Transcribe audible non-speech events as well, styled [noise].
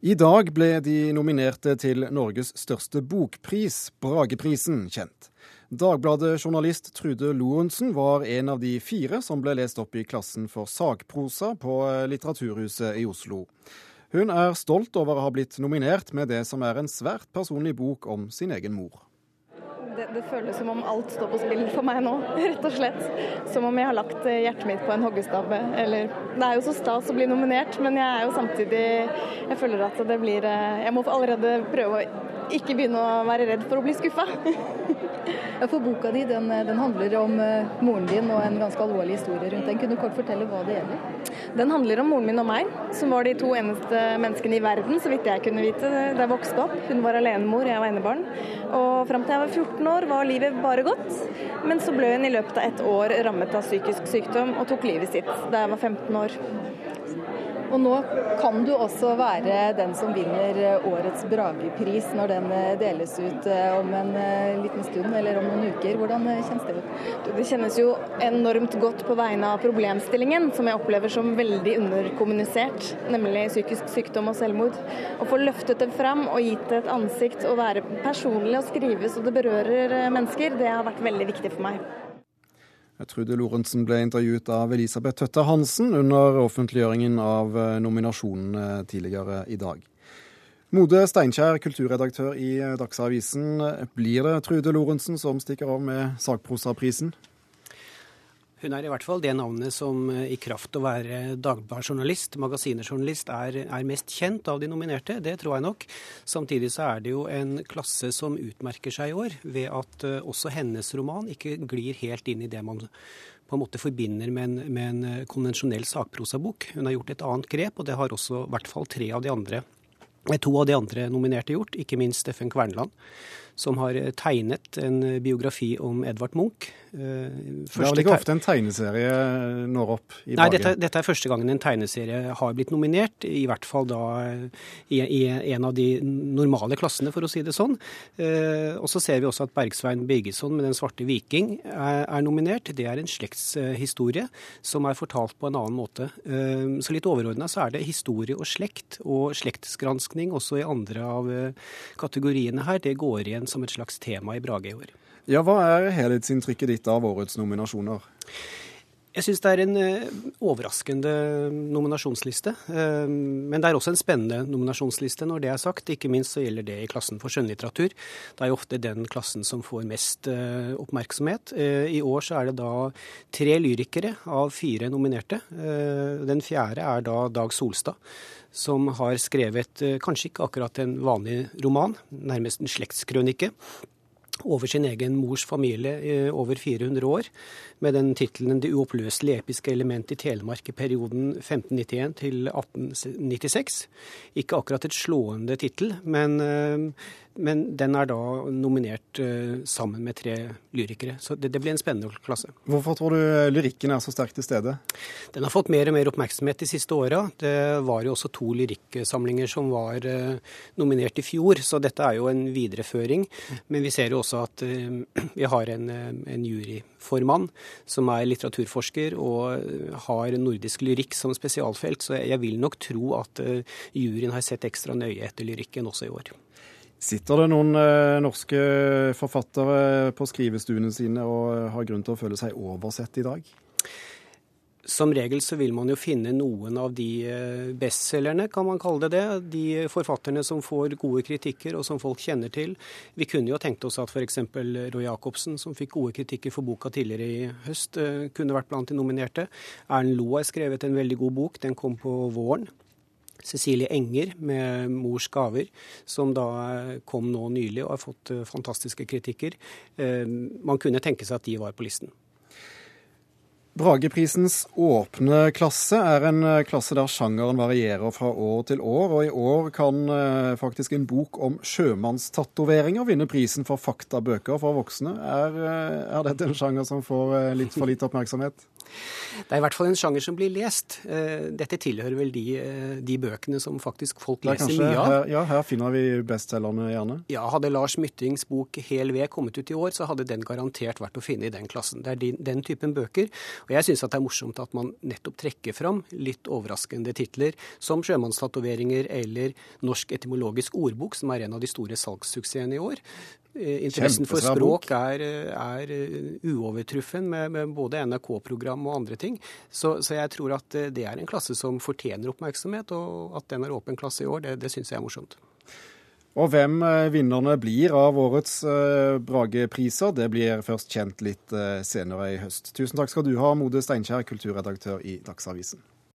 I dag ble de nominerte til Norges største bokpris, Brageprisen, kjent. Dagbladet-journalist Trude Lorentzen var en av de fire som ble lest opp i klassen for sakprosa på Litteraturhuset i Oslo. Hun er stolt over å ha blitt nominert med det som er en svært personlig bok om sin egen mor. Det, det, føles som om alt står på spill for meg nå, [laughs] rett og slett. Som om jeg har lagt eh, hjertet mitt på en hoggestabbe. Eller Det er jo så stas å bli nominert, men jeg er jo samtidig Jeg føler at det blir eh, Jeg må allerede prøve å ikke begynne å være redd for å bli skuffa. for boka di den, den, handler om uh, moren din og en ganske alvorlig historie rundt den. Kunne du kort fortelle hva det gjelder? Den handler om moren min og meg, som var de to eneste menneskene i verden, så vidt jeg kunne vite, da jeg vokste opp. Hun var alenemor, jeg var enebarn. Og fram til jeg var 14 år var livet bare godt. Men så ble hun i løpet av ett år rammet av psykisk sykdom og tok livet sitt da jeg var 15 år. Og nå kan du også være den som vinner årets Bragepris når den eh, deles ut eh, om en eh, liten stund eller om noen uker. Hvordan kjennes det ut? Det kjennes jo enormt godt på vegne av problemstillingen, som jeg opplever som veldig underkommunisert, nemlig psykisk sykdom og selvmord. Å få løftet det fram og gitt det et ansikt og være personlig og skrive så det berører mennesker, det har vært veldig viktig for meg. Trude Lorentzen ble intervjuet av Elisabeth Tøtte Hansen under offentliggjøringen av eh, nominasjonene tidligere i dag. Mode Steinkjer, kulturredaktør i Dagsavisen. Blir det Trude Lorentzen som stikker av med sakprosaprisen? Hun er i hvert fall det navnet som eh, i kraft å være dagbladjournalist, magasinerjournalist, er, er, mest kjent av de nominerte. Det tror jeg nok. Samtidig så er det jo en klasse som utmerker seg i år ved at uh, også hennes roman ikke glir helt inn i det man på en måte forbinder med en, med en eh, konvensjonell sakprosabok. Hun har gjort et annet grep, og det har også i hvert fall tre av de andre To av de andre nominerte gjort, ikke minst Steffen Kverneland, som har tegnet en biografi om Edvard Munch. Første det er vel ikke ofte en tegneserie når opp i Nei, dette, dette, er første gangen en tegneserie har blitt nominert. I hvert fall da i, i en av de normale klassene, for å si det sånn. Eh, og så ser vi også at Bergsvein Birgesson med 'Den svarte viking' er, er nominert. Det er en slektshistorie som er fortalt på en annen måte. Eh, så litt overordna så er det historie og slekt, og slektsgranskning også i andre av eh, kategoriene her. Det går igjen som et slags tema i Brage i år. Ja, Hva er helhetsinntrykket ditt av årets nominasjoner? Jeg syns det er en uh, overraskende nominasjonsliste. Uh, men det er også en spennende nominasjonsliste når det er sagt. Ikke minst så gjelder det i klassen for skjønnlitteratur. Det er jo ofte den klassen som får mest uh, oppmerksomhet. I år så er det da tre lyrikere av fire nominerte. Den fjerde er da Dag Solstad som har skrevet kanskje ikke akkurat en vanlig roman, nærmest en slektskrønike over sin egen mors familie i over 400 år, med den tittelen 'Det uoppløselige episke element i Telemark i perioden 1591 til 1896'. Ikke akkurat et slående tittel, men eh, men den er da nominert uh, sammen med tre lyrikere. Så det, det, blir en spennende klasse. Hvorfor tror du lyrikken er så sterkt til stede? Den har fått mer og mer oppmerksomhet de siste åra. Det var jo også to lyrikksamlinger som var uh, nominert i fjor, så dette er jo en videreføring. Men vi ser jo også at [clears throat] vi har en, en juryformann som er litteraturforsker og har nordisk lyrikk som spesialfelt, så jeg vil nok tro at juryen har sett ekstra nøye etter lyrikken også i år. Sitter det noen eh, norske forfattere på skrivestuene sine og har grunn til å føle seg oversett i dag? Som regel så vil man jo finne noen av de eh, bestselgerne, kan man kalle det det. De forfatterne som får gode kritikker og som folk kjenner til. Vi kunne jo tenkt oss at f.eks. Roy Jacobsen, som fikk gode kritikker for boka tidligere i høst, eh, kunne vært blant de nominerte. Erlend Loe har skrevet en veldig god bok. Den kom på våren. Cecilie Enger med 'Mors gaver', som da kom nå nylig og har fått eh, fantastiske kritikker. Eh, man kunne tenke seg at de var på listen. Brageprisens åpne klasse er en eh, klasse der sjangeren varierer fra år til år, og i år kan faktisk en bok om sjømannstatoveringer vinne prisen for faktabøker for voksne. Er, er dette en sjanger som får litt for lite oppmerksomhet? Det er i hvert fall en sjanger som blir lest. Eh, dette tilhører vel de, eh, de bøkene som faktisk folk leser kanskje, mye av. Her, ja, her finner vi bestselgerne gjerne. Ja, Hadde Lars Myttings bok 'Hel ved' kommet ut i år, så hadde den garantert vært å finne i den klassen. Det er den, den typen bøker. Og jeg syns det er morsomt at man nettopp trekker fram litt overraskende titler som sjømannstatoveringer eller Norsk etymologisk ordbok, som er en av de store salgssuksessene i år. Eh, interessen for språk er, er uovertruffen med, med både NRK-program og andre ting. Så, så, jeg tror at det er en klasse som fortjener oppmerksomhet, og at den er åpen klasse i år, det, det syns jeg er morsomt. Og hvem eh, vinnerne blir av årets uh, Bragepriser, det blir først kjent litt uh, senere i høst. Tusen takk skal du ha, Mode Steinkjer, kulturredaktør i Dagsavisen.